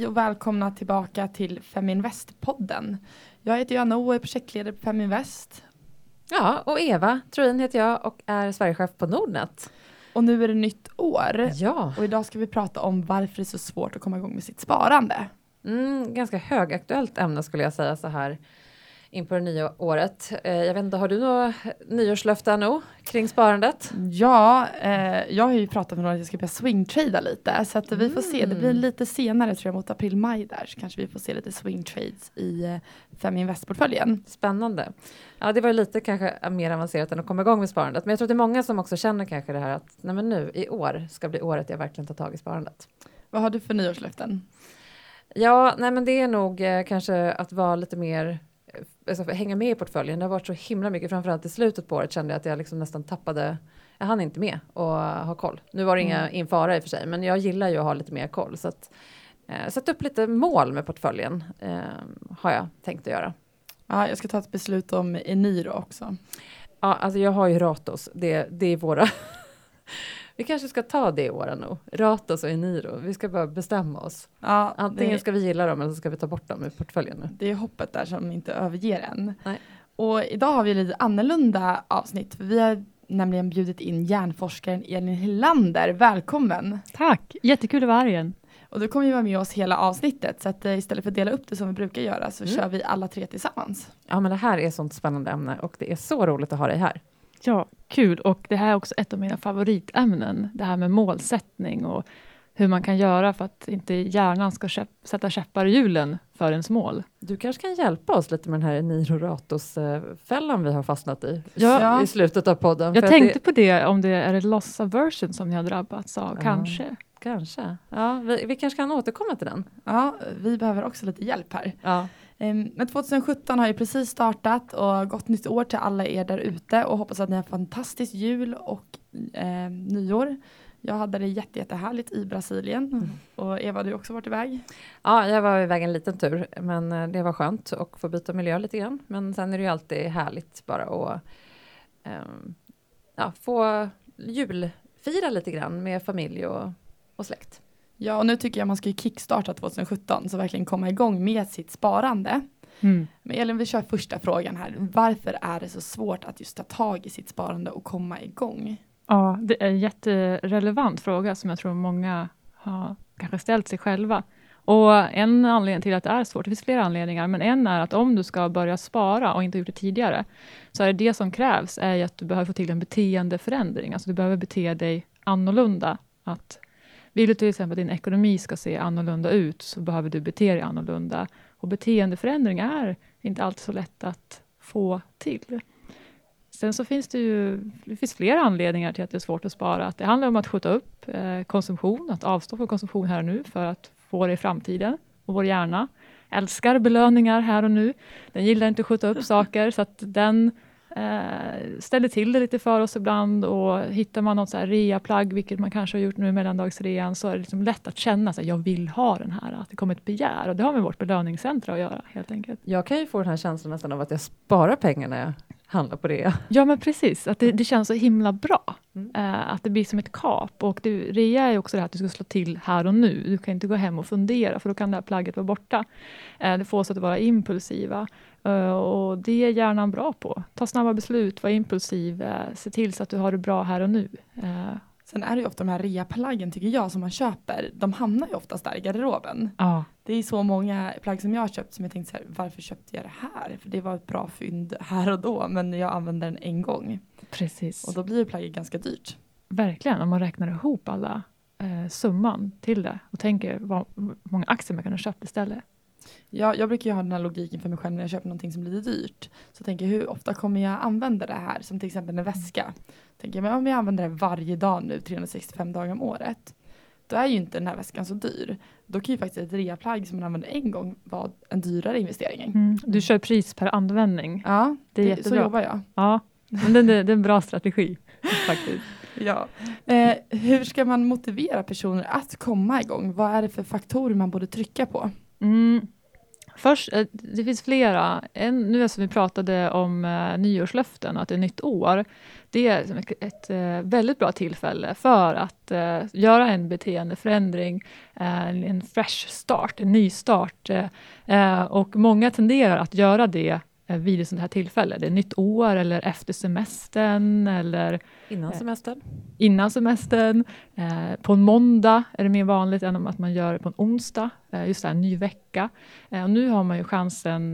Hej och välkomna tillbaka till Feminvest-podden. Jag heter Joanna och är projektledare på Feminvest. Ja, och Eva Troin heter jag och är Sverigechef på Nordnet. Och nu är det nytt år. Ja. Och idag ska vi prata om varför det är så svårt att komma igång med sitt sparande. Mm, ganska högaktuellt ämne skulle jag säga så här in på det nya året. Eh, jag vet inte, har du några nyårslöften nu kring sparandet? Ja, eh, jag har ju pratat med någon att jag ska börja swingtrada lite, så att vi får se. Det blir Mm. lite senare tror jag mot april-maj där, så kanske vi får se lite swingtrades i eh, Feminvest-portföljen. Spännande. Ja, det var lite kanske mer avancerat än att komma igång med sparandet. Men jag tror att det är många som också känner kanske det här att nej men nu i år ska bli året jag verkligen tar tag i sparandet. Vad har du för nyårslöften? Ja, nej men det är nog eh, kanske att vara lite mer Alltså, hänga med i portföljen. Det har varit så himla mycket, framförallt i slutet på året kände jag att jag liksom nästan tappade, jag hann inte med och ha koll. Nu var det inga Mm. in fara i och för sig, men jag gillar ju att ha lite mer koll. Så att, eh, sätta upp lite mål med portföljen eh, har jag tänkt att göra. Ja, jag ska ta ett beslut om Eniro också. Ja, alltså jag har ju Ratos, det, det är våra Vi kanske ska ta det i år nu. Ratos och Eniro. Vi ska bara bestämma oss. Ja, Antingen det, ska vi gilla dem eller så ska vi ta bort dem ur portföljen nu. det är hoppet där som inte överger en. Nej. Och idag har vi lite annorlunda avsnitt, för vi har nämligen bjudit in hjärnforskaren Elin Hylander. Välkommen! Tack, jättekul att vara här igen. Och du kommer ju vara med oss hela avsnittet, så att eh, istället för att dela upp det som vi brukar göra så Mm. kör vi alla tre tillsammans. Ja, men det här är sånt spännande ämne och det är så roligt att ha dig här. Ja, kul. Och det här är också ett av mina favoritämnen. Det här med målsättning och hur man kan göra för att inte hjärnan ska käpp, sätta käppar i hjulen för ens mål. Du kanske kan hjälpa oss lite med den här Niro Ratos-fällan vi har fastnat i Ja. i slutet av podden. Jag tänkte det, på det, om det är det loss aversion som ni har drabbats av, Ja. kanske. Kanske. Ja, vi, vi kanske kan återkomma till den. Ja, vi behöver också lite hjälp här. Ja. Ehm, Men 2017 har ju precis startat och gott nytt år till alla er där ute och hoppas att ni har fantastiskt jul och eh, nyår. Jag hade det jätte, jättehärligt i Brasilien Mm. och Eva, du har också varit iväg. ja, jag var iväg en liten tur, men eh, det var skönt att få byta miljö lite grann. Men sen är det ju alltid härligt bara att ehm, ja, få julfira lite grann med familj och, och släkt. Ja, och nu tycker jag man ska ju kickstarta 2017 så verkligen komma igång med sitt sparande. Mm. Men Elin, vi kör första frågan här. Varför är det så svårt att just ta tag i sitt sparande och komma igång? Ja, det är en jätterelevant fråga som jag tror många har kanske ställt sig själva. Och en anledning till att det är svårt, det finns flera anledningar, men en är att om du ska börja spara och inte gjort det tidigare, så är det det som krävs är att du behöver få till en beteendeförändring. Alltså du behöver bete dig annorlunda. Att vill du till exempel att din ekonomi ska se annorlunda ut, så behöver du bete dig annorlunda. Och beteendeförändring är inte alltid så lätt att få till. Sen så finns det ju det finns flera anledningar till att det är svårt att spara. Att det handlar om att skjuta upp eh, konsumtion, att avstå från konsumtion här och nu för att få det i framtiden. Och vår hjärna älskar belöningar här och nu. Den gillar inte att skjuta upp saker, så att den eh, ställer till det lite för oss ibland. Och hittar man något så här reaplagg, vilket man kanske har gjort nu i mellandagsrean, så är det liksom lätt att känna att jag vill ha den här, att det kommer ett begär. Och det har med vårt belöningscentra att göra, helt enkelt. Jag kan ju få den här känslan nästan av att jag sparar pengar handlar på det. Ja, men precis. Att det, det känns så himla bra. Mm. Eh, att det blir som ett kap. Och det, rea är också det här att du ska slå till här och nu. Du kan inte gå hem och fundera, för då kan det här plagget vara borta. Eh, det får oss att vara impulsiva. Eh, och det är hjärnan bra på. Ta snabba beslut, var impulsiv, se till så att du har det bra här och nu. Sen är det ju ofta de här reaplaggen tycker jag som man köper, de hamnar ju oftast där i garderoben. ja. Det är så många plagg som jag har köpt som jag tänkte så här, varför köpte jag det här? För det var ett bra fynd här och då, men jag använde den en gång. Precis. Och då blir plagget ganska dyrt. Verkligen, om man räknar ihop alla eh, summan till det och tänker vad, många aktier man kan ha köpt istället. Jag, jag brukar ju ha den här logiken för mig själv när jag köper någonting som blir lite dyrt. Så tänker jag hur ofta kommer jag använda det här? Som till exempel en väska. Tänker jag, men om jag använder det varje dag nu 365 dagar om året. Då är ju inte den här väskan så dyr. Då kan ju faktiskt ett reaplagg som man använder en gång vara en dyrare investering. Mm. Du kör pris per användning. Ja, Det är så jättebra. jobbar jag. Ja, men det, det, det är en bra strategi faktiskt. Ja. Eh, hur ska man motivera personer att komma igång? Vad är det för faktorer man borde trycka på? Mm. Först, eh, det finns flera. En, nu som vi pratade om eh, nyårslöften och att det är nytt år. Det är ett, ett eh, väldigt bra tillfälle för att eh, göra en beteendeförändring, eh, en, en fresh start, en ny start. och många tenderar att göra det vid ett sånt här tillfälle. Det är nytt år eller efter semestern eller innan semestern. Innan semestern. på en måndag är det mer vanligt än att man gör det på en onsdag. just det, en ny vecka. och nu har man ju chansen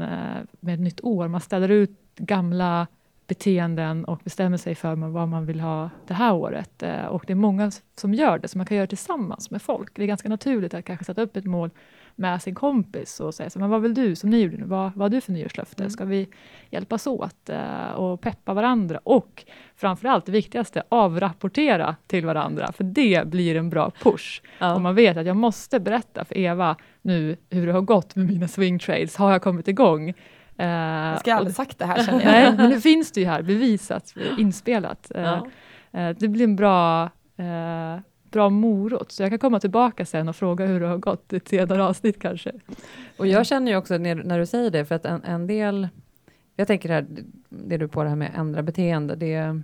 med ett nytt år. Man ställer ut gamla beteenden och bestämmer sig för vad man vill ha det här året. Och det är många som gör det, så man kan göra det tillsammans med folk. Det är ganska naturligt att kanske sätta upp ett mål med sin kompis och säga så, men vad vill du som ni gjorde nu? Vad, vad har du för nyårslöfte? Mm. Ska vi hjälpas åt uh, och peppa varandra? Och framförallt det viktigaste, avrapportera till varandra, för det blir en bra push. Ja. Och man vet att jag måste berätta för Eva nu hur det har gått med mina swing trades. Har jag kommit igång? Uh, jag ska aldrig sagt det här känner jag. Nej, men nu finns det ju här bevisat, inspelat. Ja. det blir en bra bra morot, så jag kan komma tillbaka sen och fråga hur det har gått i ett senare avsnitt kanske. Och jag känner ju också när, när du säger det, för att en, en del, jag tänker det här, det du på det här med ändra beteende, det,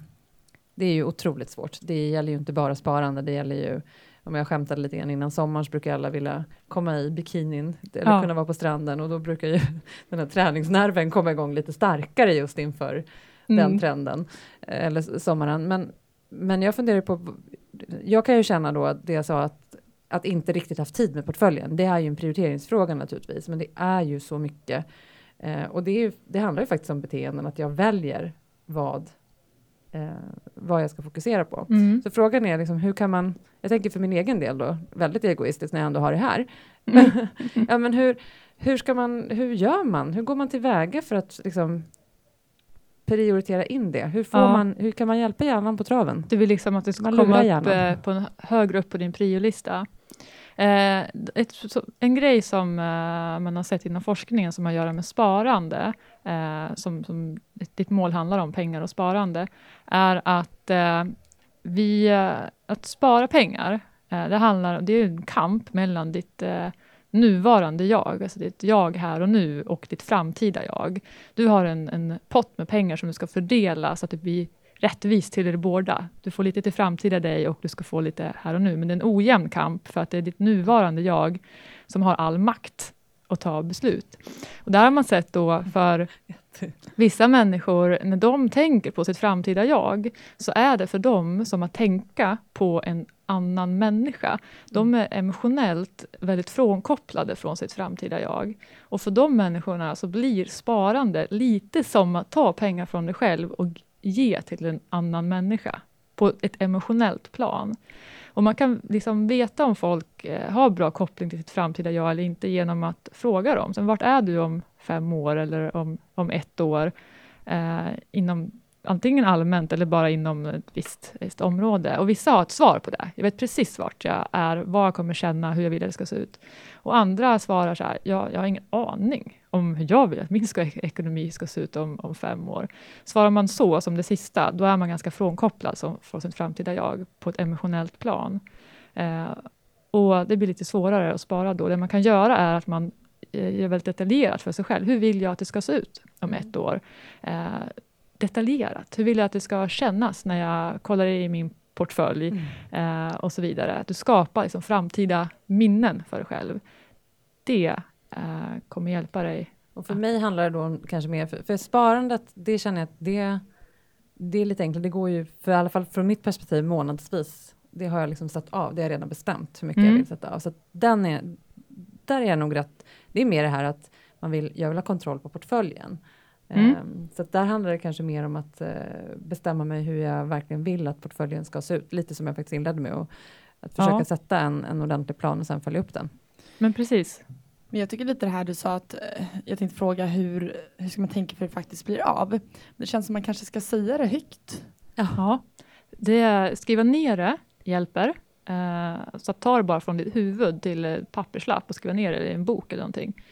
det är ju otroligt svårt. Det gäller ju inte bara sparande, det gäller ju om jag skämtade lite grann innan sommaren så brukar alla vilja komma i bikinin eller ja. kunna vara på stranden och då brukar ju den här träningsnerven komma igång lite starkare just inför mm. den trenden eller sommaren. Men, men jag funderar på jag kan ju känna då att det jag sa att, att inte riktigt haft tid med portföljen. Det är ju en prioriteringsfråga naturligtvis, men det är ju så mycket. Eh, och det, är, det handlar ju faktiskt om beteenden, att jag väljer vad eh, vad jag ska fokusera på. Mm. Så frågan är liksom, hur kan man, jag tänker för min egen del då, väldigt egoistiskt när jag ändå har det här. Mm. ja, men hur, hur ska man, hur gör man? Hur går man tillväga för att liksom prioritera in det? Hur, får ja. man, hur kan man hjälpa hjärnan på traven? Du vill liksom att det ska man komma upp eh, på en, högre upp på din priolista. Eh, ett, så, en grej som eh, man har sett inom forskningen som har att göra med sparande, eh, som, som ditt mål handlar om, pengar och sparande, är att eh, vi, eh, att spara pengar, det handlar, det är en kamp mellan ditt nuvarande jag, alltså ditt jag här och nu och ditt framtida jag. Du har en, en pott med pengar som du ska fördela så att det blir rättvist till er båda. Du får lite till framtida dig och du ska få lite här och nu, men det är en ojämn kamp för att det är ditt nuvarande jag som har all makt att ta beslut. Och där har man sett då för vissa människor, när de tänker på sitt framtida jag, så är det för dem som att tänka på en annan människa. De är emotionellt väldigt frånkopplade från sitt framtida jag. Och för de människorna så blir sparande lite som att ta pengar från dig själv och ge till en annan människa på ett emotionellt plan. Och man kan liksom veta om folk eh, har bra koppling till sitt framtida jag eller inte genom att fråga dem. Sen, vart är du om fem år eller om, om ett år? Eh, inom antingen allmänt eller bara inom ett visst, visst, område. Och vissa har ett svar på det. Jag vet precis vart jag är, vad jag kommer känna, hur jag vill att det ska se ut. Och andra svarar så här, jag, jag har ingen aning om hur jag vill att min ska, ekonomi ska se ut om, om fem år. Svarar man så, som det sista, då är man ganska frånkopplad som, från sitt framtida jag på ett emotionellt plan. Eh, och det blir lite svårare att spara då. Det man kan göra är att man eh, gör väldigt detaljerat för sig själv. Hur vill jag att det ska se ut om ett år? Eh, detaljerat. Hur vill jag att det ska kännas när jag kollar i min portfölj mm. eh, och så vidare. Att du skapar liksom framtida minnen för dig själv. Det eh, kommer hjälpa dig. Och för mig handlar det då kanske mer, för, för sparandet, det känner jag att det, det är lite enkelt. Det går ju, för i alla fall från mitt perspektiv, månadsvis. Det har jag liksom satt av, det har jag redan bestämt hur mycket mm. jag vill sätta av. Så den är, där är jag nog rätt, det är mer det här att man vill, jag vill ha kontroll på portföljen. Mm. Um, så där handlar det kanske mer om att uh, bestämma mig hur jag verkligen vill att portföljen ska se ut. Lite som jag faktiskt inledde med. Och, att försöka ja. sätta en, en ordentlig plan och sen följa upp den. Men precis. Men jag tycker lite det här du sa att eh, jag tänkte fråga hur, hur ska man tänka för att det faktiskt blir av? Det känns som man kanske ska säga det högt. Jaha, det, skriva ner det hjälper. Uh, så ta det bara från ditt huvud till eh, papperslapp och skriva ner det i en bok eller någonting.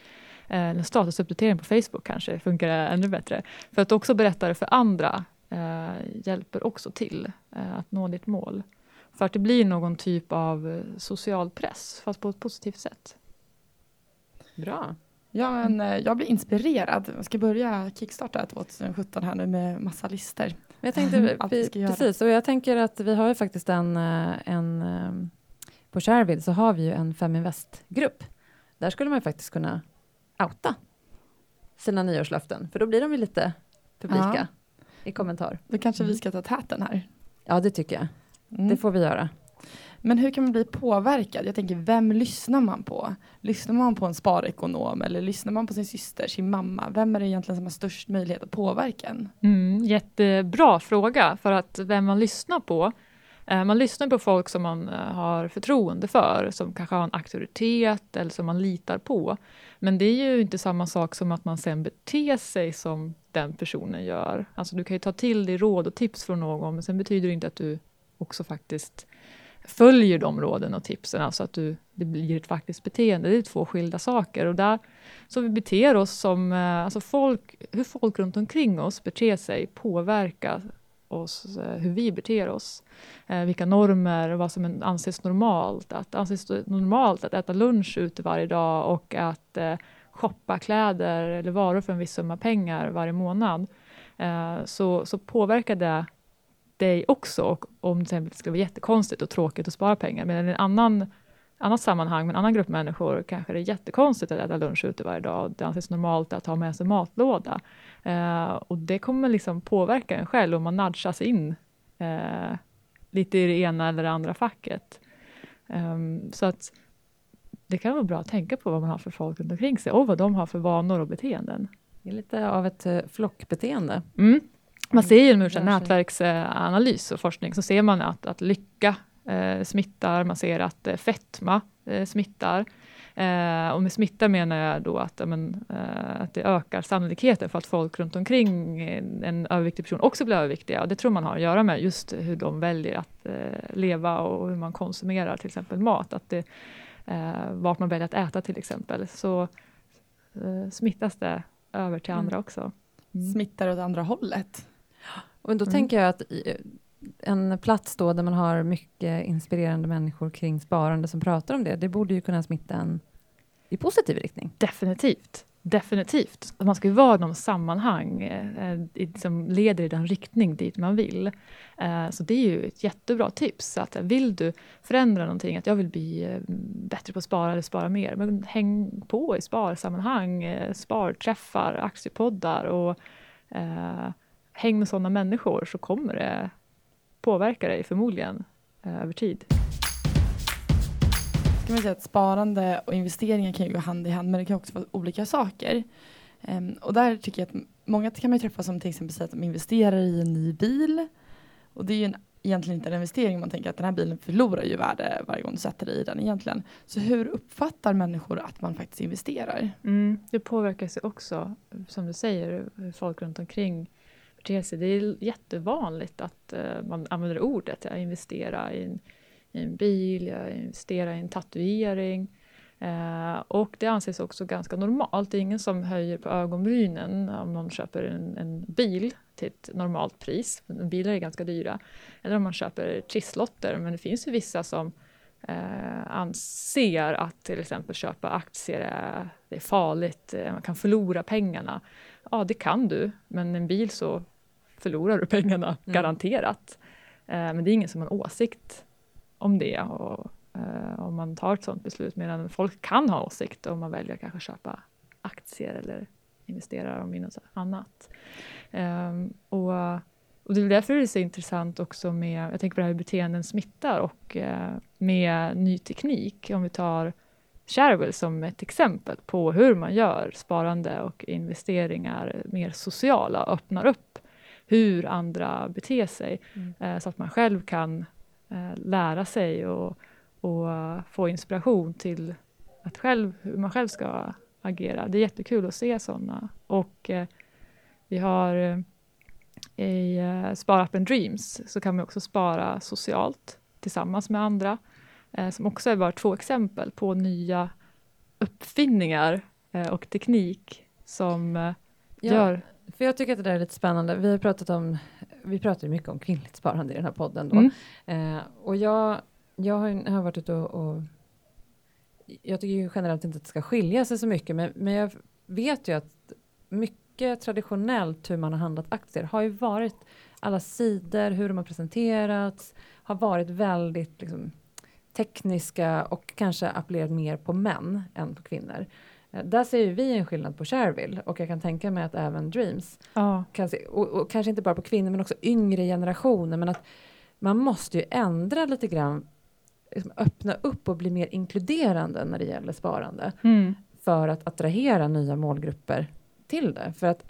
Eh, en statusuppdatering på Facebook kanske funkar ännu bättre. För att också berätta det för andra uh, hjälper också till att nå ditt mål. För att det blir någon typ av social press, fast på ett positivt sätt. Bra. Ja, men, eh, jag blir inspirerad. Jag ska börja kickstarta 2017 här nu med massa listor. Jag tänkte, vi precis, och jag tänker att vi har ju faktiskt en, eh, en eh, på Shareville så har vi ju en Feminvest-grupp. Där skulle man ju faktiskt kunna outa sina nyårslöften, för då blir de ju lite publika i kommentar. Då kanske Mm. vi ska ta täten här. Ja, det tycker jag. Mm. Det får vi göra. Men hur kan man bli påverkad? Jag tänker, vem lyssnar man på? Lyssnar man på en sparekonom eller lyssnar man på sin syster, sin mamma? Vem är det egentligen som har störst möjlighet att påverka en? Mm, jättebra fråga, för att vem man lyssnar på. Eh, man lyssnar på folk som man eh, har förtroende för, som kanske har en auktoritet eller som man litar på. Men det är ju inte samma sak som att man sen beter sig som den personen gör. Alltså du kan ju ta till dig råd och tips från någon, men sen betyder det inte att du också faktiskt följer de råden och tipsen, alltså att du, det blir ett faktiskt beteende. Det är två skilda saker. Och där, så vi beter oss som, eh, alltså folk, hur folk runt omkring oss beter sig påverkar oss, eh, hur vi beter oss. Eh, vilka normer, vad som anses normalt. Att anses normalt att äta lunch ute varje dag och att eh, shoppa kläder eller varor för en viss summa pengar varje månad. Eh, så, så påverkar det dig också. Och om till exempel det skulle vara jättekonstigt och tråkigt att spara pengar, men i en annan annat sammanhang med en annan grupp människor kanske det är jättekonstigt att äta lunch ute varje dag. Det anses normalt att ha med sig matlåda. Eh, och det kommer liksom påverka en själv om man nudgas in eh, lite i det ena eller det andra facket. Ehm, så att det kan vara bra att tänka på vad man har för folk runt omkring sig och vad de har för vanor och beteenden. Det är lite av ett eh, flockbeteende. Mm. Man ser ju med nätverksanalys och forskning så ser man att, att lycka eh, smittar, man ser att eh, fetma eh, smittar. Eh, och med smitta menar jag då att, men, eh, att det ökar sannolikheten för att folk runt omkring en, överviktig person också blir överviktiga. Och det tror man har att göra med just hur de väljer att eh, leva och hur man konsumerar till exempel mat. Att det, vart man väljer att äta till exempel. Så smittas det över till Mm. andra också. Mm. Smittar åt andra hållet. Och då Mm. tänker jag att i- en plats då där man har mycket inspirerande människor kring sparande som pratar om det, det borde ju kunna smitta en i positiv riktning. Definitivt. Definitivt. Man ska ju vara i någon sammanhang eh, i- som leder i den riktning dit man vill. Eh, så det är ju ett jättebra tips. Att eh, vill du förändra någonting, att jag vill bli eh, bättre på att spara eller spara mer, men häng på i sparsammanhang, eh, sparträffar, aktiepoddar och eh, häng med sådana människor så kommer det påverka dig förmodligen eh, över tid. Ska man säga att sparande och investeringar kan ju gå hand i hand men det kan också vara olika saker. Ehm, och där tycker jag att många kan man ju träffa som till exempel säger att de investerar i en ny bil. Och det är ju en, egentligen inte en investering man tänker att den här bilen förlorar ju värde varje gång du sätter dig i den egentligen. Så hur uppfattar människor att man faktiskt investerar? Mm, det påverkar sig också, som du säger, folk runt omkring beter sig. Det är jättevanligt att eh, man använder ordet, jag investerar i en, i en bil, jag investerar i en tatuering. Eh, och det anses också ganska normalt. Det är ingen som höjer på ögonbrynen om någon köper en, en bil till ett normalt pris. Bilar är ganska dyra. Eller om man köper trisslotter. Men det finns ju vissa som eh, anser att till exempel köpa aktier är, det är farligt, eh, man kan förlora pengarna. Ja, det kan du, men en bil så förlorar du pengarna, Mm. garanterat. Eh, men det är ingen som har en åsikt om det och eh, om man tar ett sådant beslut, medan folk kan ha åsikt om man väljer att kanske köpa aktier eller investera dem i något annat. Ehm, och, och det är därför det är så intressant också med, jag tänker på det här hur beteenden smittar och eh, med ny teknik, om vi tar Shareville som ett exempel på hur man gör sparande och investeringar mer sociala, öppnar upp hur andra beter sig Mm. eh, så att man själv kan eh, lära sig och, och få inspiration till att själv, hur man själv ska agera. Det är jättekul att se sådana. Och eh, vi har i eh, Sparappen Dreams så kan man också spara socialt tillsammans med andra. Eh, som också är bara två exempel på nya uppfinningar eh, och teknik som Ja, gör... För jag tycker att det där är lite spännande. Vi har pratat om, vi pratar ju mycket om kvinnligt sparande i den här podden då. Mm. Eh, och jag, jag har, har varit ute och, och jag tycker ju generellt inte att det ska skilja sig så mycket, men, men jag vet ju att mycket traditionellt hur man har handlat aktier har ju varit alla sidor, hur de har presenterats, har varit väldigt liksom, tekniska och kanske appellerat mer på män än på kvinnor. Eh, där ser ju vi en skillnad på Shareville och jag kan tänka mig att även Dreams, Ja. kan se, och, och kanske inte bara på kvinnor men också yngre generationer, men att man måste ju ändra lite grann, liksom öppna upp och bli mer inkluderande när det gäller sparande Mm. för att attrahera nya målgrupper till det. För att,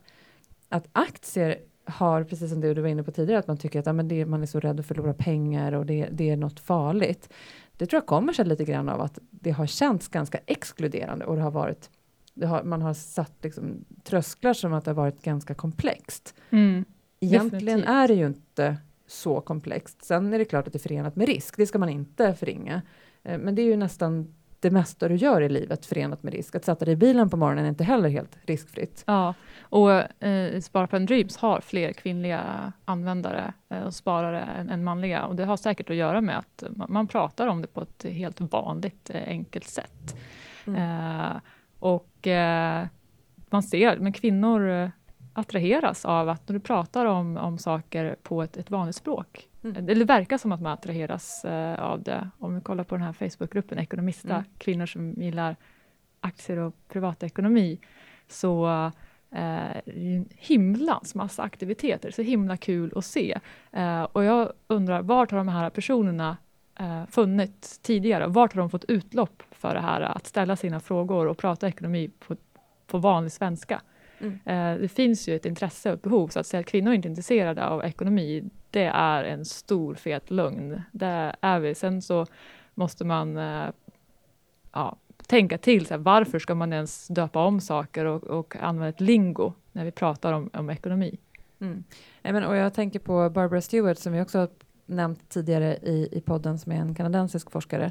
att aktier har, precis som det du var inne på tidigare, att man tycker att ja, men det, man är så rädd att förlora pengar och det, det är något farligt. Det tror jag kommer sig lite grann av att det har känts ganska exkluderande och det har varit det har, man har satt liksom trösklar som att det har varit ganska komplext. Mm. Egentligen Definitivt. är det ju inte så komplext. Sen är det klart att det är förenat med risk, det ska man inte förringa. Eh, Men det är ju nästan det mesta du gör i livet förenat med risk. Att sätta dig i bilen på morgonen är inte heller helt riskfritt. Ja, och eh, Sparplan Dreams har fler kvinnliga användare eh, och sparare än, än manliga. Och det har säkert att göra med att man, man pratar om det på ett helt vanligt, eh, enkelt sätt. Mm. Eh, och eh, man ser, men kvinnor eh, attraheras av att när du pratar om, om saker på ett, ett vanligt språk. Mm. Det verkar som att man attraheras eh, av det. Om vi kollar på den här Facebookgruppen Ekonomista, Mm. kvinnor som gillar aktier och privatekonomi, så eh, är en himlans massa aktiviteter, så himla kul att se. Eh, och jag undrar, vart har de här personerna eh, funnits tidigare? Vart har de fått utlopp för det här att ställa sina frågor och prata ekonomi på, på vanlig svenska? Mm. Eh, det finns ju ett intresse och ett behov, så att säga att kvinnor inte är intresserade av ekonomi, det är en stor fet lögn. Det är vi. Sen så måste man eh, ja, tänka till, så här, varför ska man ens döpa om saker och, och använda ett lingo när vi pratar om, om ekonomi? Mm. Nej, men, och jag tänker på Barbara Stewart som vi också har nämnt tidigare i, i podden som är en kanadensisk forskare.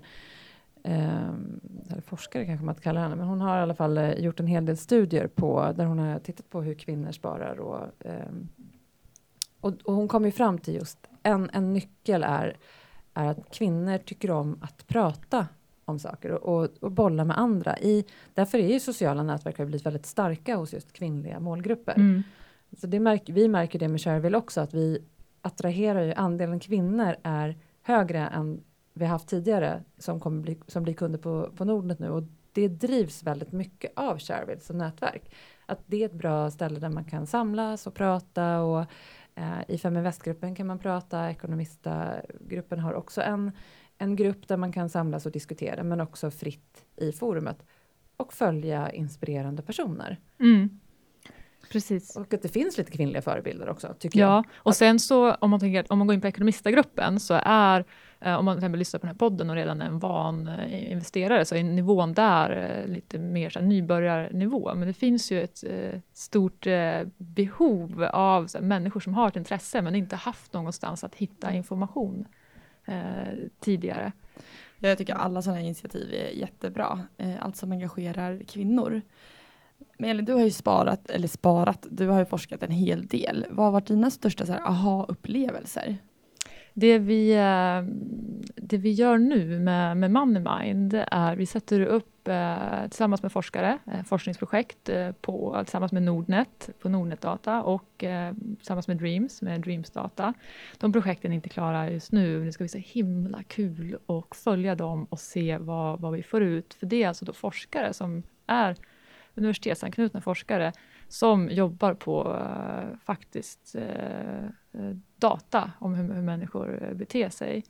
Ehm, eller forskare kanske man inte kallar henne, men hon har i alla fall eh, gjort en hel del studier på där hon har tittat på hur kvinnor sparar och, ehm, och, och hon kom ju fram till just en, en nyckel är, är att kvinnor tycker om att prata om saker och, och, och bolla med andra. I, därför är ju sociala nätverk har blivit väldigt starka hos just kvinnliga målgrupper. Mm. Så det märker, vi märker det med Shareville också, att vi attraherar ju, andelen kvinnor är högre än vi haft tidigare som, kommer bli, som blir kunder på, på Nordnet nu och det drivs väldigt mycket av Shareville som nätverk. Att det är ett bra ställe där man kan samlas och prata och i Fem Invest-gruppen kan man prata, Ekonomista-gruppen har också en, en grupp där man kan samlas och diskutera men också fritt i forumet och följa inspirerande personer. Mm. Precis. Och att det finns lite kvinnliga förebilder också, tycker jag. Ja, och sen så om man, tänker, om man går in på Ekonomistagruppen så är, eh, Eh, om man till exempel lyssnar på den här podden och redan är en van eh, investerare, så är nivån där eh, lite mer så här, nybörjarnivå. Men det finns ju ett stort behov av så här, människor som har ett intresse men inte haft någonstans att hitta information tidigare. Jag tycker alla sådana initiativ är jättebra. Allt som engagerar kvinnor. Men Elin, du har ju sparat, eller sparat, du har ju forskat en hel del. Vad har varit dina största aha-upplevelser? Det vi, eh, det vi gör nu med, med Moneymind är vi sätter upp eh, tillsammans med forskare, eh, forskningsprojekt på, tillsammans med Nordnet på Nordnet data, och tillsammans med Dreams med Dreams data. De projekten är inte klara just nu, men det ska bli så himla kul att följa dem och se vad, vad vi får ut. För det är alltså då forskare som är universitetsanknutna forskare som jobbar på faktiskt data om hur, hur människor eh, beter sig.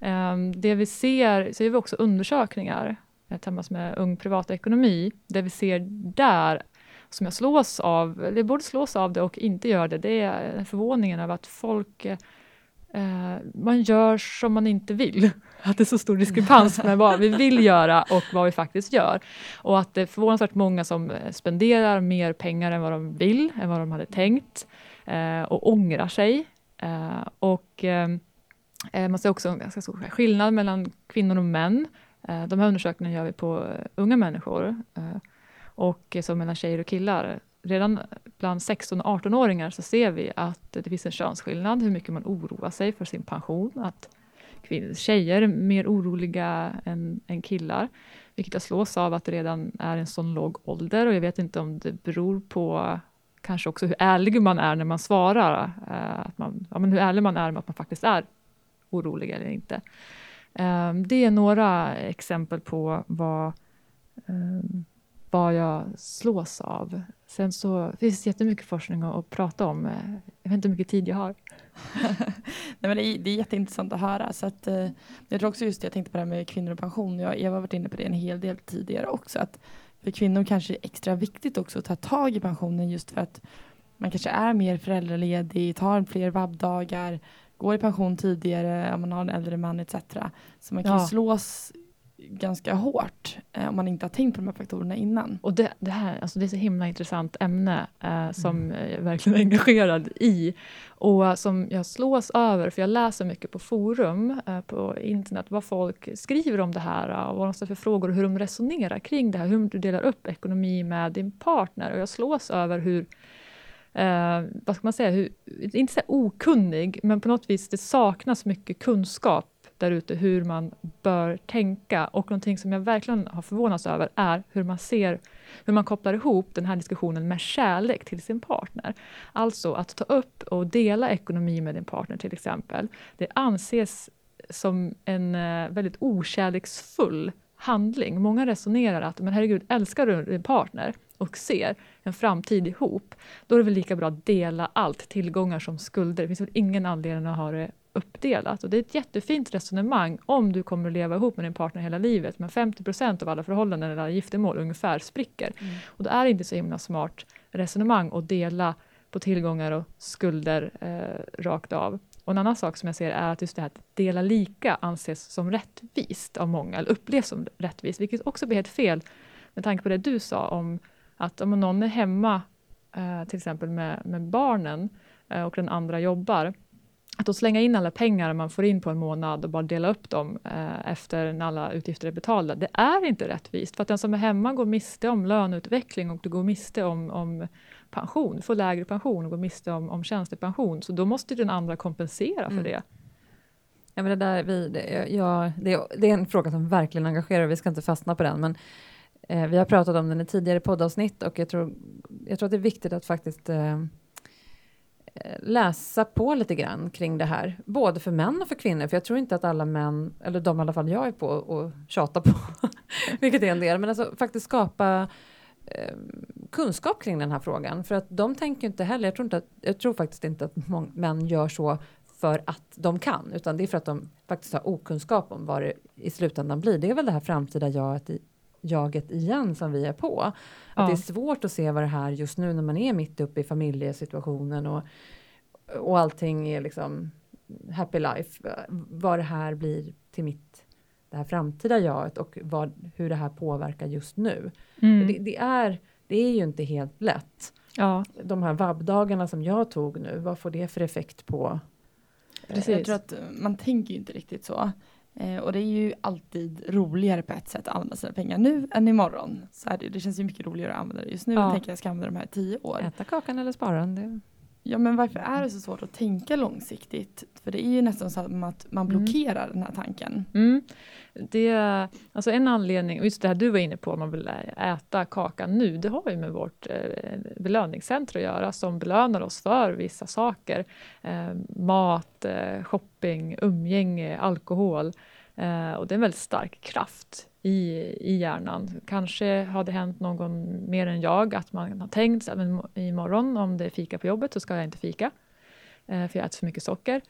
Ehm, det vi ser, så gör vi också undersökningar eh, tillsammans med Ung Privatekonomi. Det vi ser där, som jag slås av, eller både slås av det och inte gör det, det är förvåningen över att folk eh, man gör som man inte vill. Att det är så stor diskrepans mellan vad vi vill göra och vad vi faktiskt gör. Och att det är förvånansvärt många som spenderar mer pengar än vad de vill, än vad de hade tänkt och ångrar sig. Eh, och eh, eh, man ser också en ganska stor skillnad mellan kvinnor och män. Eh, de här undersökningarna gör vi på eh, unga människor eh, och eh, så mellan tjejer och killar. Redan bland 16 och 18-åringar så ser vi att det finns en könsskillnad, hur mycket man oroar sig för sin pension. Att tjejer är mer oroliga än, än killar. vilket jag slås av att det redan är en sån låg ålder och jag vet inte om det beror på kanske också hur ärlig man är när man svarar. Eh, att man, ja, men hur ärlig man är med att man faktiskt är orolig eller inte. Eh, det är några exempel på vad, eh, vad jag slås av. Sen så finns det jättemycket forskning att prata om. Eh, jag vet inte hur mycket tid jag har. Nej, men det, är, det är jätteintressant att höra. Så att, eh, jag tror också just det, jag tänkte på det här med kvinnor och pension. Jag, Eva har varit inne på det en hel del tidigare också. Att för kvinnor kanske är extra viktigt också att ta tag i pensionen just för att man kanske är mer föräldraledig, tar fler vabbdagar, går i pension tidigare om man har en äldre man etc. Så man kan ja. slås ganska hårt eh, om man inte har tänkt på de här faktorerna innan. Och det, det här, alltså det är så himla intressant ämne eh, som mm. jag är verkligen engagerad i och som jag slås över, för jag läser mycket på forum eh, på internet, vad folk skriver om det här och vad de ställer för frågor och hur de resonerar kring det här, hur du delar upp ekonomi med din partner och jag slås över hur eh, vad ska man säga, hur, inte så okunnig, men på något vis det saknas mycket kunskap där ute hur man bör tänka och någonting som jag verkligen har förvånats över är hur man ser, hur man kopplar ihop den här diskussionen med kärlek till sin partner. Alltså att ta upp och dela ekonomi med din partner till exempel. Det anses som en eh, väldigt okärleksfull handling. Många resonerar att, men herregud, älskar du din partner och ser en framtid ihop, då är det väl lika bra att dela allt, tillgångar som skulder. Det finns väl ingen anledning att ha det uppdelat. Och det är ett jättefint resonemang om du kommer att leva ihop med din partner hela livet, men 50% av alla förhållanden eller giftermål ungefär spricker. Mm. Och det är inte så himla smart resonemang att dela på tillgångar och skulder eh, rakt av. Och en annan sak som jag ser är att just det här att dela lika anses som rättvist av många, eller upplevs som rättvist, vilket också blir helt fel med tanke på det du sa om att om någon är hemma, eh, till exempel med, med barnen, eh, och den andra jobbar, att då slänga in alla pengar man får in på en månad och bara dela upp dem eh, efter när alla utgifter är betalda, det är inte rättvist. För att den som är hemma går miste om löneutveckling och du går miste om, om pension, du får lägre pension och går miste om, om tjänstepension. Så då måste den andra kompensera för mm. det. Ja, men det, där, vi, det, ja, det, det, är en fråga som verkligen engagerar, vi ska inte fastna på den, men eh, vi har pratat om den i tidigare poddavsnitt och jag tror, jag tror att det är viktigt att faktiskt eh, Eh, läsa på lite grann kring det här, både för män och för kvinnor, för jag tror inte att alla män, eller de i alla fall jag är på och tjatar på, vilket är en del, men alltså faktiskt skapa eh, kunskap kring den här frågan, för att de tänker inte heller, jag tror, inte att, jag tror faktiskt inte att män gör så för att de kan, utan det är för att de faktiskt har okunskap om vad det i slutändan blir. Det är väl det här framtida jaget, i, jaget igen som vi är på. Att ja. det är svårt att se vad det här just nu när man är mitt uppe i familjesituationen och, och allting är liksom happy life. Vad det här blir till mitt det här framtida jaget och vad, hur det här påverkar just nu. Mm. Det, det, är, det är ju inte helt lätt. Ja. De här vabbdagarna som jag tog nu, vad får det för effekt på Precis. Jag tror att man tänker ju inte riktigt så. Eh, och det är ju alltid roligare på ett sätt att använda sina pengar nu än imorgon. Så här, det känns ju mycket roligare att använda det just nu ja. tänka att jag ska använda de här tio år. Äta kakan eller spara den. Ja men varför är det så svårt att tänka långsiktigt? För det är ju nästan som att man mm. blockerar mm. den här tanken. Mm. Det, alltså en anledning, just det här du var inne på, om man vill äta kakan nu, det har ju med vårt eh, belöningscenter att göra, som belönar oss för vissa saker. Eh, mat, eh, shopping, umgänge, alkohol. Och det är en väldigt stark kraft i, i hjärnan. Kanske har det hänt någon mer än jag att man har tänkt att imorgon om det är fika på jobbet så ska jag inte fika, eh, för jag äter för mycket socker.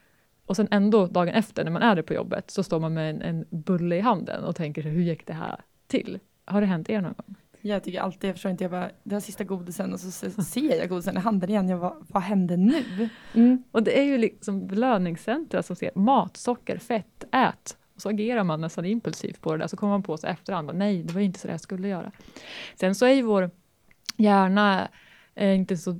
Och sen ändå dagen efter när man är det på jobbet så står man med en, en bulle i handen och tänker hur gick det här till? Har det hänt er någon gång? Jag tycker alltid, jag förstår inte, jag bara, det här sista godisen och så ser jag godisen i handen igen, jag bara, vad hände nu? Mm. Och det är ju liksom belöningscentra som ser mat, socker, fett, ät. Och så agerar man nästan impulsivt på det där, så kommer man på sig efterhand, nej, det var inte så det jag skulle göra. Sen så är ju vår hjärna eh, inte så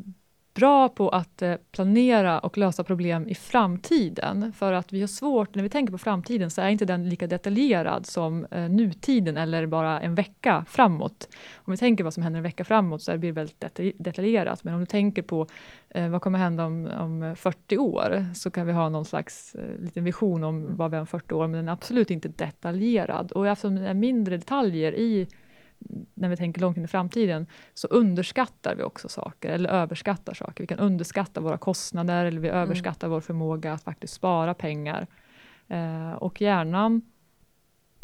bra på att eh, planera och lösa problem i framtiden. För att vi har svårt, när vi tänker på framtiden, så är inte den lika detaljerad som eh, nutiden eller bara en vecka framåt. Om vi tänker vad som händer en vecka framåt så blir det väldigt detaljerat. Men om du tänker på eh, vad kommer hända om, om 40 år, så kan vi ha någon slags liten vision om vad vi har om 40 år, men den är absolut inte detaljerad. Och eftersom det är mindre detaljer i när vi tänker långt in i framtiden, så underskattar vi också saker, eller överskattar saker. Vi kan underskatta våra kostnader, eller vi mm. överskattar mm. vår förmåga att faktiskt spara pengar. Eh, och hjärnan,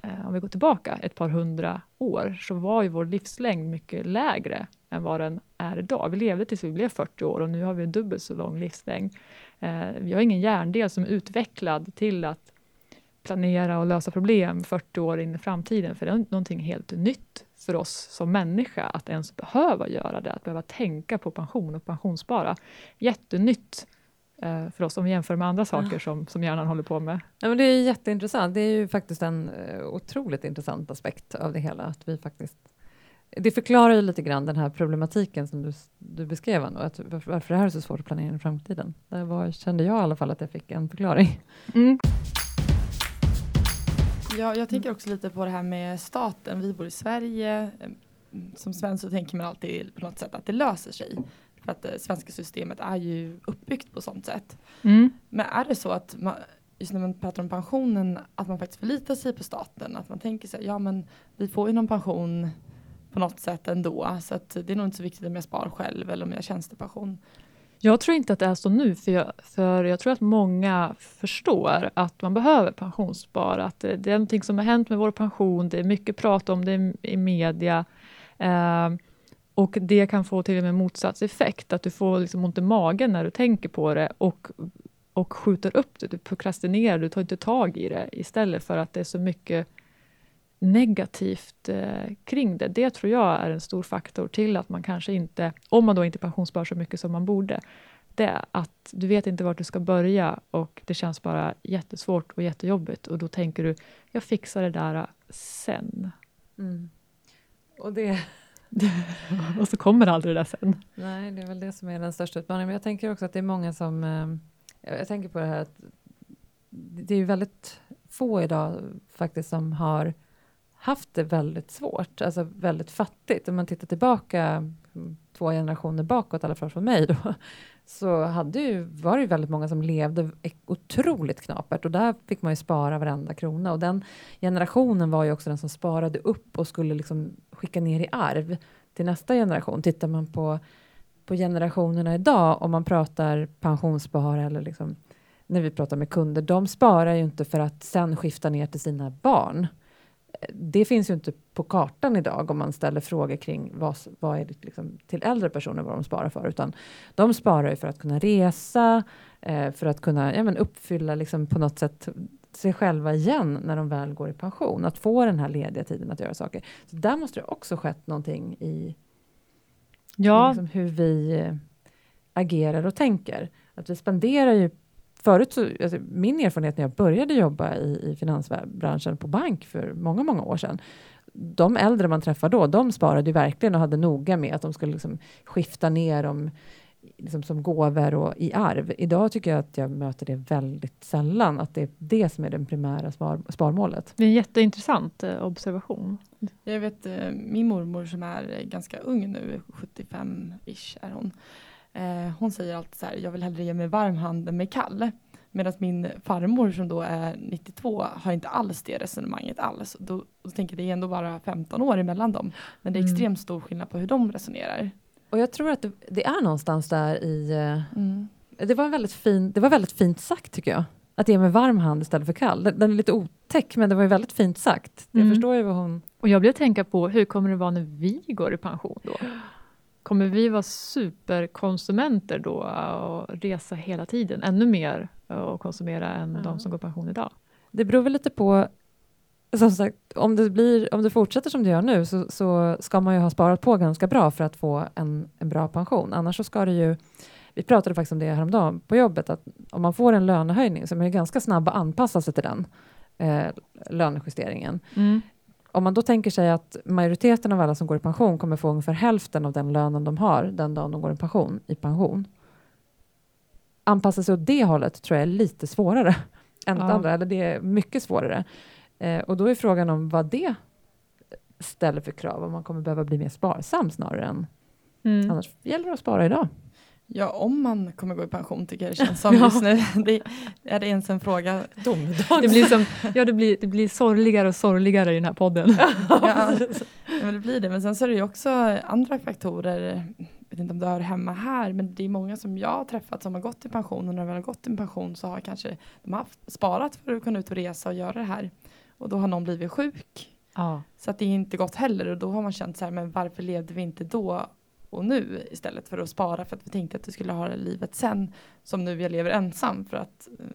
eh, om vi går tillbaka ett par hundra år, så var ju vår livslängd mycket lägre än vad den är idag. Vi levde tills vi blev 40 år och nu har vi en dubbelt så lång livslängd. Eh, vi har ingen hjärndel som är utvecklad till att planera och lösa problem 40 år in i framtiden, för det är någonting helt nytt för oss som människa att ens behöva göra det, att behöva tänka på pension och pensionsspara. Jättenytt eh, för oss om vi jämför med andra saker som, som hjärnan håller på med. Ja, men det är jätteintressant. Det är ju faktiskt en uh, otroligt intressant aspekt av det hela. Att vi faktiskt, det förklarar ju lite grann den här problematiken som du, du beskrev, nu, att varför det här är så svårt att planera i framtiden. Där var, kände jag i alla fall att jag fick en förklaring. Mm. Ja, jag tänker också lite på det här med staten. Vi bor i Sverige. Som svensk så tänker man alltid på något sätt att det löser sig. För att det svenska systemet är ju uppbyggt på sånt sätt. Mm. Men är det så att man, just när man pratar om pensionen, att man faktiskt förlitar sig på staten? Att man tänker sig, ja men vi får ju någon pension på något sätt ändå. Så att det är nog inte så viktigt om jag spar själv eller om jag har tjänstepension. Jag tror inte att det är så nu, för jag, för jag tror att många förstår att man behöver pensionsspara. Att det, det är någonting som har hänt med vår pension, det är mycket prat om det i media. Eh, och det kan få till och med motsatt effekt, att du får liksom ont i magen när du tänker på det och, och skjuter upp det. Du prokrastinerar, du tar inte tag i det istället för att det är så mycket negativt eh, kring det. Det tror jag är en stor faktor till att man kanske inte, om man då inte pensionssparar så mycket som man borde, det är att du vet inte vart du ska börja och det känns bara jättesvårt och jättejobbigt och då tänker du, jag fixar det där sen. Mm. Och det... och så kommer aldrig det där sen. Nej, det är väl det som är den största utmaningen. Men jag tänker också att det är många som... Eh, jag tänker på det här att det är väldigt få idag faktiskt som har haft det väldigt svårt, alltså väldigt fattigt. Om man tittar tillbaka mm, två generationer bakåt, i alla fall från mig, då, så hade ju, var det ju väldigt många som levde otroligt knapert och där fick man ju spara varenda krona. Och den generationen var ju också den som sparade upp och skulle liksom skicka ner i arv till nästa generation. Tittar man på, på generationerna idag, om man pratar pensionsspara eller liksom, när vi pratar med kunder, de sparar ju inte för att sen skifta ner till sina barn det finns ju inte på kartan idag om man ställer frågor kring vad, vad är det liksom, till äldre personer vad de sparar för, utan de sparar ju för att kunna resa, eh, för att kunna ja, men uppfylla liksom, på något sätt sig själva igen när de väl går i pension, att få den här lediga tiden att göra saker. Så där måste det också skett någonting i, ja. i liksom hur vi eh, agerar och tänker. Att vi spenderar ju förut så, alltså, min erfarenhet när jag började jobba i, i finansbranschen på bank för många, många år sedan, de äldre man träffar då, de sparade ju verkligen och hade noga med att de skulle liksom skifta ner dem liksom som gåvor och i arv. Idag tycker jag att jag möter det väldigt sällan, att det är det som är det primära spar, sparmålet. Det är en jätteintressant eh, observation. Jag vet eh, min mormor som är ganska ung nu, 75-ish är hon. Eh, hon säger alltid så här, jag vill hellre ge mig varm hand än med kall. Medan min farmor som då är 92 har inte alls det resonemanget alls. Då, då tänker jag det är ändå bara 15 år emellan dem. Men det är mm. extremt stor skillnad på hur de resonerar. Och jag tror att det, det är någonstans där i... Eh, mm. Det, var väldigt fin, det var väldigt fint sagt tycker jag. Att ge mig varm hand istället för kall. Den, den är lite otäck men det var ju väldigt fint sagt. Jag mm. förstår ju vad hon... Och jag blev tänka på, hur kommer det vara när vi går i pension då? Kommer vi vara superkonsumenter då och resa hela tiden, ännu mer och konsumera än mm. de som går pension idag? Det beror väl lite på som sagt, om det, blir, om det fortsätter som det gör nu så, så, ska man ju ha sparat på ganska bra för att få en, en bra pension. Annars så ska det ju, vi pratade faktiskt om det häromdagen på jobbet, att om man får en lönehöjning så är man ganska snabb att anpassa sig till den eh, lönejusteringen. Mm. Om man då tänker sig att majoriteten av alla som går i pension kommer få ungefär hälften av den lönen de har den dagen de går i pension, i pension anpassa sig åt det hållet tror jag är lite svårare än Ja. det andra, eller det är mycket svårare. Eh, och då är frågan om vad det ställer för krav, om man kommer behöva bli mer sparsam snarare än Mm. annars gäller det att spara idag. Ja, om man kommer gå i pension tycker jag det känns som Ja. just nu. Det, är det ens en fråga? Det blir, som, ja, det, blir, det blir sorgligare och sorgligare i den här podden. Ja, men det blir det. Men sen så är det ju också andra faktorer. Jag vet inte om det hör hemma här, men det är många som jag har träffat som har gått i pension och när de väl har gått i pension så har kanske de haft, sparat för att kunna ut och resa och göra det här. Och då har någon blivit sjuk. Ja. Så att det är inte gott heller och då har man känt så här, men varför levde vi inte då och nu istället för att spara för att vi tänkte att vi skulle ha det livet sen som nu jag lever ensam för att eh,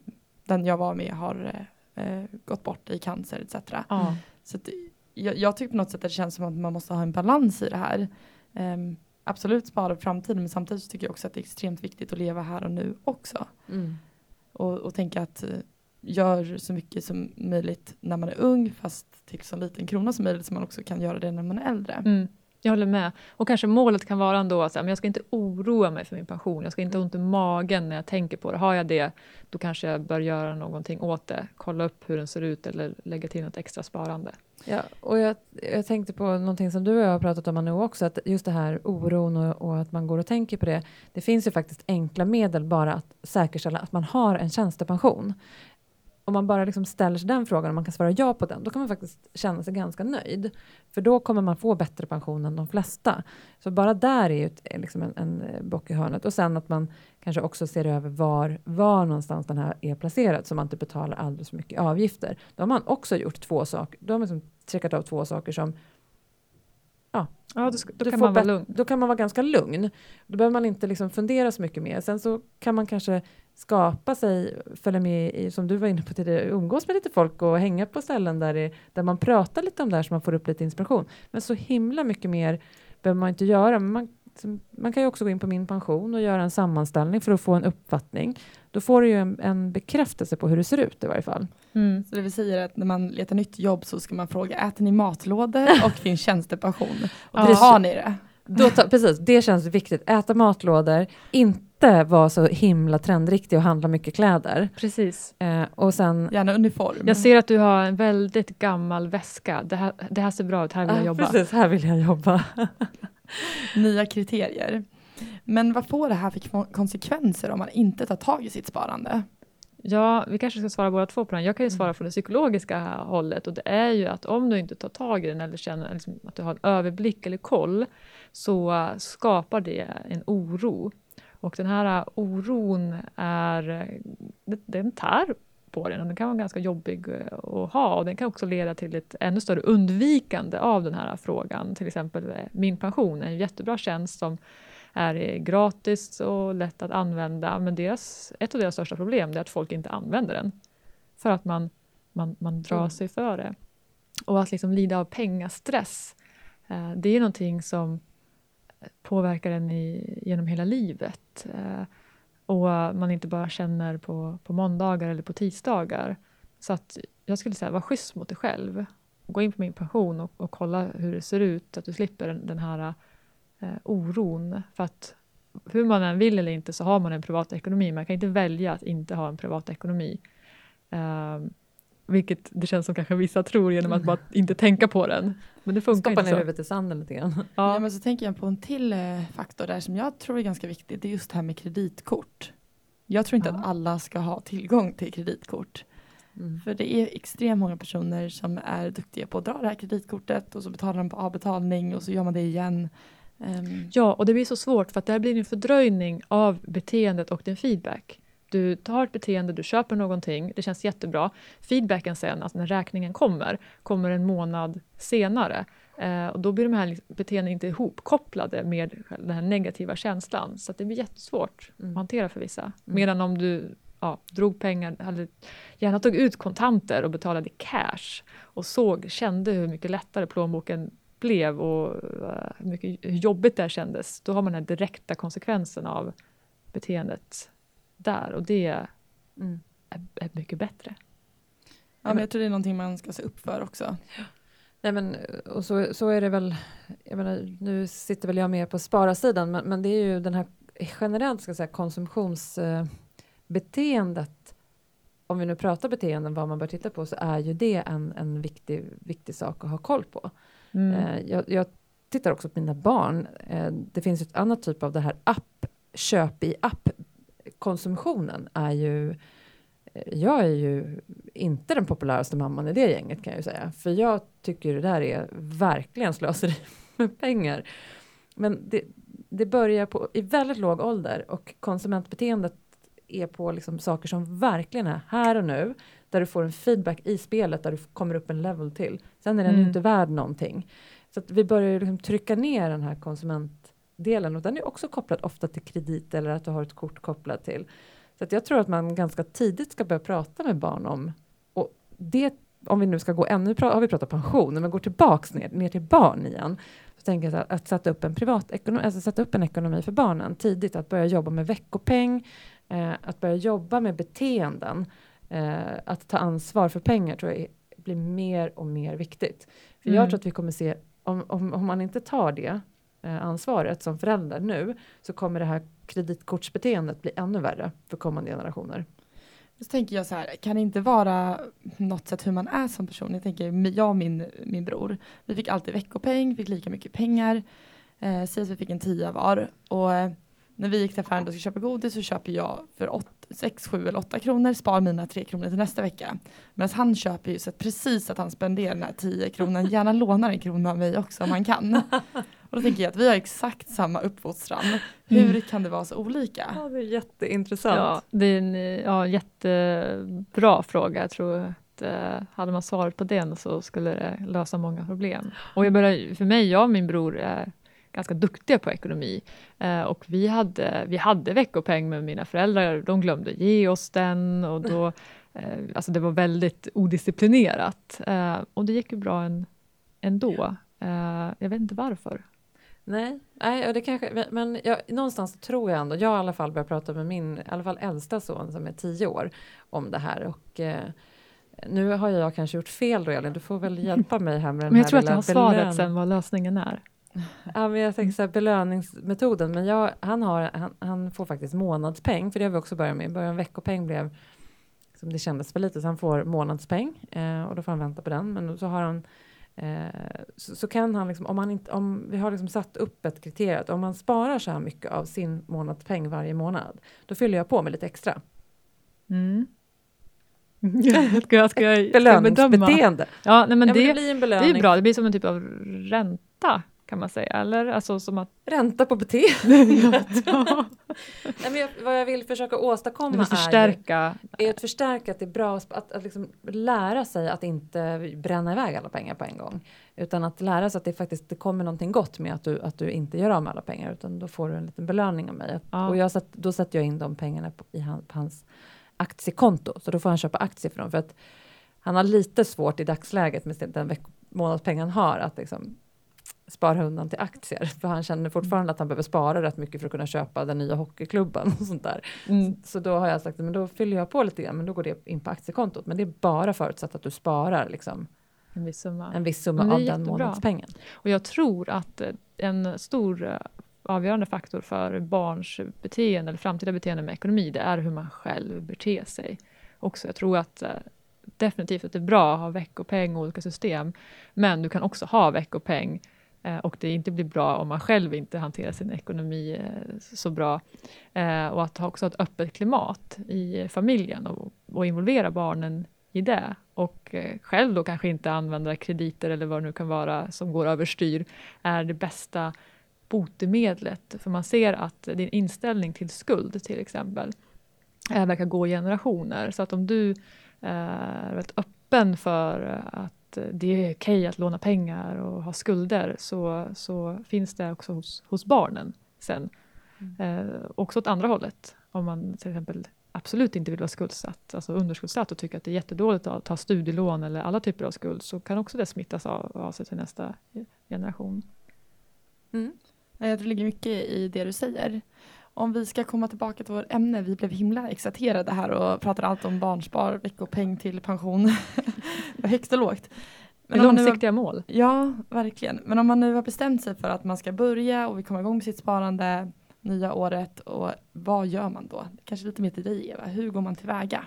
den jag var med har eh, eh, gått bort i cancer etc. Ja. Så att, jag, jag tycker på något sätt att det känns som att man måste ha en balans i det här. Ehm, absolut spara för framtiden men samtidigt tycker jag också att det är extremt viktigt att leva här och nu också. Mm. Och, och tänka att eh, gör så mycket som möjligt när man är ung fast till så liten krona som möjligt så man också kan göra det när man är äldre. Mm. Jag håller med. Och kanske målet kan vara ändå att jag ska inte oroa mig för min pension. Jag ska inte ha ont i magen när jag tänker på det. Har jag det, då kanske jag bör göra någonting åt det. Kolla upp hur den ser ut eller lägga till något extra sparande. Ja, och jag, jag tänkte på någonting som du och jag har pratat om nu också, att just det här oron och, och att man går och tänker på det. Det finns ju faktiskt enkla medel bara att säkerställa att man har en tjänstepension. Om man bara liksom ställer sig den frågan och man kan svara ja på den, då kan man faktiskt känna sig ganska nöjd. För då kommer man få bättre pension än de flesta. Så bara där är ju ett, liksom en, en eh, bock i hörnet. Och sen att man kanske också ser över var, var någonstans den här är placerad så man inte betalar alldeles för mycket avgifter. Då har man också gjort två saker. Då har man liksom checkat av två saker som Ja, då, ska, då du kan man vara lugn. Då kan man vara ganska lugn. Då behöver man inte liksom fundera så mycket mer. Sen så kan man kanske skapa sig, följa med i, som du var inne på tidigare, umgås med lite folk och hänga på ställen där, det, där man pratar lite om det här så man får upp lite inspiration. Men så himla mycket mer behöver man inte göra. Men man, som- man kan ju också gå in på min pension och göra en sammanställning för att få en uppfattning. Då får du ju en, en bekräftelse på hur det ser ut i varje fall. Mm. Så det vill säga att när man letar nytt jobb så ska man fråga äter ni matlådor och finns tjänstepension? Och Ja. då har ni det. Då ta, precis, det känns viktigt. Äta matlådor, inte vara så himla trendriktig och handla mycket kläder. Precis. Eh, och sen Gärna uniform. Jag ser att du har en väldigt gammal väska. Det här, det här ser bra ut, här vill jag Ja, jobba. Precis, här vill jag jobba. Nya kriterier. Men vad får det här för kon- konsekvenser om man inte tar tag i sitt sparande? Ja, vi kanske ska svara båda två på den. Jag kan ju Mm. svara från det psykologiska hållet och det är ju att om du inte tar tag i den eller känner liksom att du har en överblick eller koll så skapar det en oro. Och den här oron är, den tär på den och den kan vara ganska jobbig äh, att ha och den kan också leda till ett ännu större undvikande av den här frågan. Till exempel äh, Min pension är en jättebra tjänst som är eh, gratis och lätt att använda. Men deras, ett av deras största problem är att folk inte använder den. För att man, man, man drar Mm. sig för det. Och att liksom lida av pengastress, eh, det är någonting som påverkar en i, genom hela livet. Och man inte bara känner på, på måndagar eller på tisdagar. Så att jag skulle säga, var schysst mot dig själv. Gå in på min pension och, och kolla hur det ser ut, att du slipper den, den här eh, oron. För att hur man än vill eller inte så har man en privatekonomi. Man kan inte välja att inte ha en privatekonomi. Um, vilket det känns som kanske vissa tror genom att bara inte tänka på den. Men det funkar Stoppa inte ner så. huvudet i sanden lite grann. Ja. Ja, men så tänker jag på en till eh, faktor där som jag tror är ganska viktig. Det är just det här med kreditkort. Jag tror inte Ja. att alla ska ha tillgång till kreditkort. Mm. För det är extremt många personer som är duktiga på att dra det här kreditkortet och så betalar de på avbetalning och så gör man det igen. Ehm, Ja, och det blir så svårt för att där blir det en fördröjning av beteendet och din feedback. Du tar ett beteende, du köper någonting, det känns jättebra. Feedbacken sen, alltså när räkningen kommer, kommer en månad senare. Eh, och då blir de här liksom- beteendena inte ihopkopplade med den här negativa känslan. Så att det blir jättesvårt Mm. att hantera för vissa. Medan om du ja, drog pengar, hade, gärna tog ut kontanter och betalade cash och såg, kände hur mycket lättare plånboken blev och eh, hur, mycket, hur jobbigt det kändes, då har man den direkta konsekvensen av beteendet där och det är, Mm. är mycket bättre. ja, men jag tror det är någonting man ska se upp för också. Nej, men, och så, så är det väl, jag menar, nu sitter väl jag mer på spararsidan, men, men det är ju den här generellt ska säga, konsumtions... Eh, beteendet, om vi nu pratar beteenden, vad man bör titta på, så är ju det en, en viktig, viktig sak att ha koll på. Mm. Eh, jag, jag tittar också på mina barn. Eh, det finns ett annat typ av det här app, köp i app-konsumtionen är ju jag är ju inte den populäraste mamman i det gänget kan jag ju säga. För jag tycker det där är verkligen slöseri med pengar. Men det, det börjar på, i väldigt låg ålder och konsumentbeteendet är på liksom saker som verkligen är här och nu. Där du får en feedback i spelet där du kommer upp en level till. Sen är den Mm. inte värd någonting. Så att vi börjar ju liksom trycka ner den här konsumentdelen och den är också kopplad ofta till kredit eller att du har ett kort kopplat till. Så jag tror att man ganska tidigt ska börja prata med barn om och det om vi nu ska gå ännu, har vi pratat pension, men går tillbaks ner, ner till barn igen. Så tänker jag att, att sätta upp en privat ekonomi, alltså sätta upp en ekonomi för barnen tidigt, att börja jobba med veckopeng, eh, att börja jobba med beteenden, eh, att ta ansvar för pengar tror jag är, blir mer och mer viktigt. För jag Mm. tror att vi kommer se, om, om, om man inte tar det ansvaret som förälder nu, så kommer det här kreditkortsbeteendet bli ännu värre för kommande generationer. Så tänker jag så här, kan det inte vara något sätt hur man är som person? Jag tänker, jag och min, min bror, vi fick alltid veckopeng, fick lika mycket pengar. Eh, Säg att vi fick en tia var. Och eh, när vi gick till affären och skulle köpa godis så köper jag för 6, 7 eller 8 kronor, spar mina 3 kronor till nästa vecka. Medan han köper ju så att precis att han spenderar den här 10 kronan, gärna lånar en krona av mig också om han kan. Och då tänker jag att vi har exakt samma uppfostran. Hur kan det vara så olika? Ja, det är jätteintressant. Ja, det är en ja, jättebra fråga. Jag tror att eh, hade man svarat på den så skulle det lösa många problem. Och jag börjar, för mig, jag och min bror är ganska duktiga på ekonomi. Eh, och vi hade, vi hade veckopeng med mina föräldrar. De glömde ge oss den och då, eh, alltså det var väldigt odisciplinerat. Eh, och det gick ju bra en, ändå. Eh, jag vet inte varför. Nej, nej och det kanske, men- jag, någonstans tror jag ändå, jag har i alla fall börjat prata med min, i alla fall äldsta son som är tio år om det här och eh, nu har jag kanske gjort fel då Elin, du får väl hjälpa mig här med den Men jag här tror att jag har svaret sen vad lösningen är. Ja, men jag tänker så här, belöningsmetoden, men jag, han, har, han, han får faktiskt månadspeng, för det har vi också börjat med. I början veckopeng blev, som det kändes för lite, så han får månadspeng eh, och då får han vänta på den. Men så har han, eh, så, så kan han liksom, om han inte, om vi har liksom satt upp ett kriterium, om man sparar så här mycket av sin månadspeng varje månad, då fyller jag på med lite extra. Mm. ska jag, ska jag, bedöma? Belöningsbeteende. Ja, nej, men ja, men det det, blir en det belöning. är bra. Det blir som en typ av ränta kan man säga. Eller alltså som att... Ränta på beteendet. Nej, men jag, vad jag vill försöka åstadkomma vill är förstärka. är att förstärka att det är bra att, att, liksom lära sig att inte bränna iväg alla pengar på en gång. Utan att lära sig att det faktiskt det kommer någonting gott med att du, att du inte gör av med alla pengar. Utan då får du en liten belöning av mig. Ja. Och jag satt, då sätter jag in de pengarna på, i han, på hans aktiekonto. Så då får han köpa aktier för dem. För att han har lite svårt i dagsläget med den månadspeng han har att liksom spara undan till aktier. För han känner fortfarande att han behöver spara rätt mycket för att kunna köpa den nya hockeyklubben och sånt där. Mm. Så då har jag sagt, men då fyller jag på lite grann, men då går det in på aktiekontot. Men det är bara förutsatt att du sparar liksom, En viss summa. en viss summa av den månadspengen. Och jag tror att eh, en stor eh, avgörande faktor för barns beteende eller framtida beteende med ekonomi, det är hur man själv beter sig. Också, jag tror att eh, definitivt att det är bra att ha veckopeng och olika system, men du kan också ha veckopeng Eh, och det inte blir bra om man själv inte hanterar sin ekonomi eh, så bra. Eh, och att ha också ett öppet klimat i familjen och, och involvera barnen i det. Och själv då kanske inte använda krediter eller vad det nu kan vara som går överstyr är det bästa botemedlet. För man ser att din inställning till skuld till exempel verkar gå i generationer. Så att om du är väldigt öppen för att det är okej att låna pengar och ha skulder så, så finns det också hos, hos barnen sen. Eh, också åt andra hållet. Om man till exempel absolut inte vill vara skuldsatt, alltså underskuldsatt och tycker att det är jättedåligt att ta studielån eller alla typer av skuld så kan också det smittas av, av sig till nästa generation. Mm. Ja, Jag tror det ligger mycket i det du säger. Om vi ska komma tillbaka till vårt ämne, vi blev himla exalterade här och pratade allt om barnspar, veckopeng till pension. Högst och lågt. Man nu har- långsiktiga mål. Ja, verkligen. Men om man nu har bestämt sig för att man ska börja och vi kommer igång med sitt sparande, nya året och vad gör man då? Kanske lite mer till dig Eva, hur går man tillväga?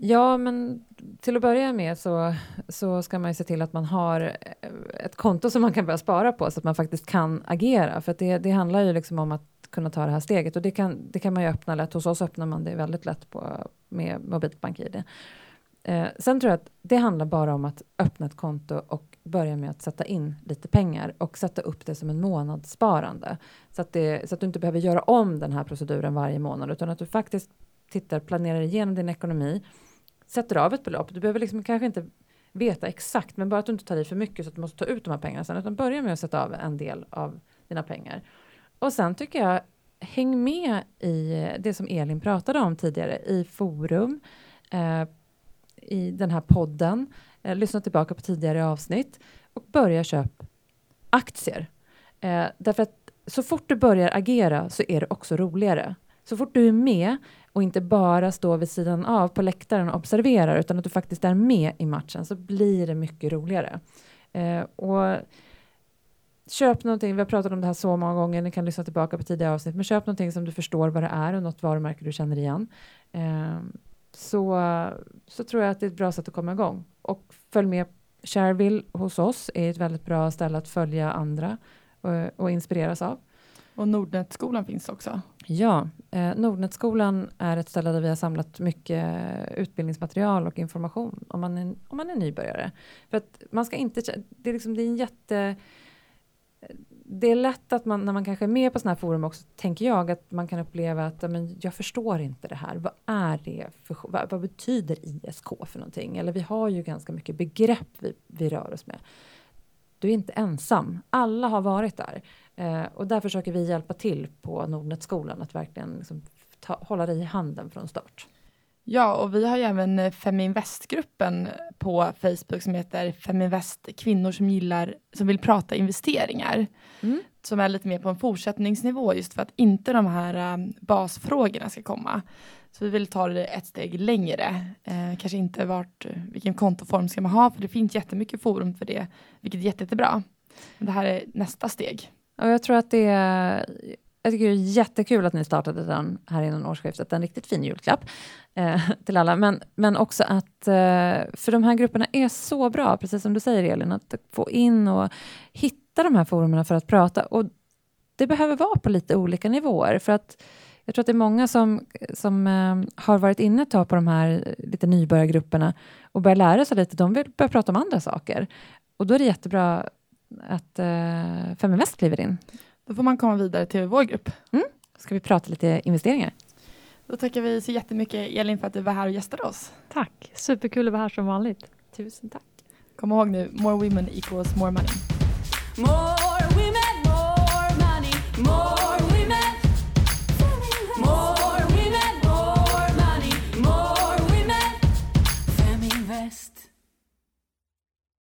Ja, men till att börja med så, så ska man ju se till att man har eh, ett konto som man kan börja spara på så att man faktiskt kan agera. För det, det handlar ju liksom om att kunna ta det här steget och det kan, det kan man ju öppna lätt. Hos oss öppnar man det väldigt lätt på, med mobilt BankID. Eh, sen tror jag att det handlar bara om att öppna ett konto och börja med att sätta in lite pengar och sätta upp det som en månadssparande. Så att, det, så att du inte behöver göra om den här proceduren varje månad utan att du faktiskt tittar, planerar igenom din ekonomi, sätter av ett belopp. Du behöver liksom kanske inte veta exakt, men bara att du inte tar i för mycket så att du måste ta ut de här pengarna sen, utan börja med att sätta av en del av dina pengar. Och sen tycker jag, häng med i det som Elin pratade om tidigare, i forum, eh, i den här podden, eh, lyssna tillbaka på tidigare avsnitt och börja köpa aktier. Eh, därför att så fort du börjar agera så är det också roligare. Så fort du är med och inte bara står vid sidan av på läktaren och observerar utan att du faktiskt är med i matchen så blir det mycket roligare. Eh, och köp någonting, vi har pratat om det här så många gånger, ni kan lyssna tillbaka på tidigare avsnitt, men köp någonting som du förstår vad det är och något varumärke du känner igen. Eh, så, så tror jag att det är ett bra sätt att komma igång. Och följ med Shareville hos oss är ett väldigt bra ställe att följa andra och, och inspireras av. Och Nordnetskolan finns också. Ja, eh, Nordnetskolan är ett ställe där vi har samlat mycket utbildningsmaterial och information om man är, om man är nybörjare. För att man ska inte, det är liksom, det är en jätte det är lätt att man när man kanske är med på sådana här forum också, tänker jag, att man kan uppleva att men, jag förstår inte det här. Vad är det för, vad, vad, betyder ISK för någonting? Eller vi har ju ganska mycket begrepp vi, vi rör oss med. Du är inte ensam. Alla har varit där. Eh, och där försöker vi hjälpa till på Nordnetskolan att verkligen liksom ta, hålla dig i handen från start. Ja, och vi har ju även eh, Feminvest-gruppen på Facebook som heter Feminvest kvinnor som gillar, som vill prata investeringar. Mm. Som är lite mer på en fortsättningsnivå just för att inte de här um, basfrågorna ska komma. Så vi vill ta det ett steg längre. Eh, kanske inte vart, vilken kontoform ska man ha, för det finns jättemycket forum för det, vilket är jätte, jättebra. Men det här är nästa steg. Och jag tror att det är, jag tycker det är jättekul att ni startade den här innan årsskiftet. En riktigt fin julklapp eh, till alla. Men, men också att, eh, för de här grupperna är så bra, precis som du säger Elin, att få in och hitta de här forumen för att prata. Och det behöver vara på lite olika nivåer. För att jag tror att det är många som, som eh, har varit inne ett tag på de här lite nybörjargrupperna och börjar lära sig lite. De vill börja prata om andra saker. Och då är det jättebra att eh, Feminvest kliver in. Då får man komma vidare till vår grupp. Mm. Ska vi prata lite investeringar? Då tackar vi så jättemycket Elin för att du var här och gästade oss. Tack, superkul att vara här som vanligt. Tusen tack. Kom ihåg nu, more women equals more money. More women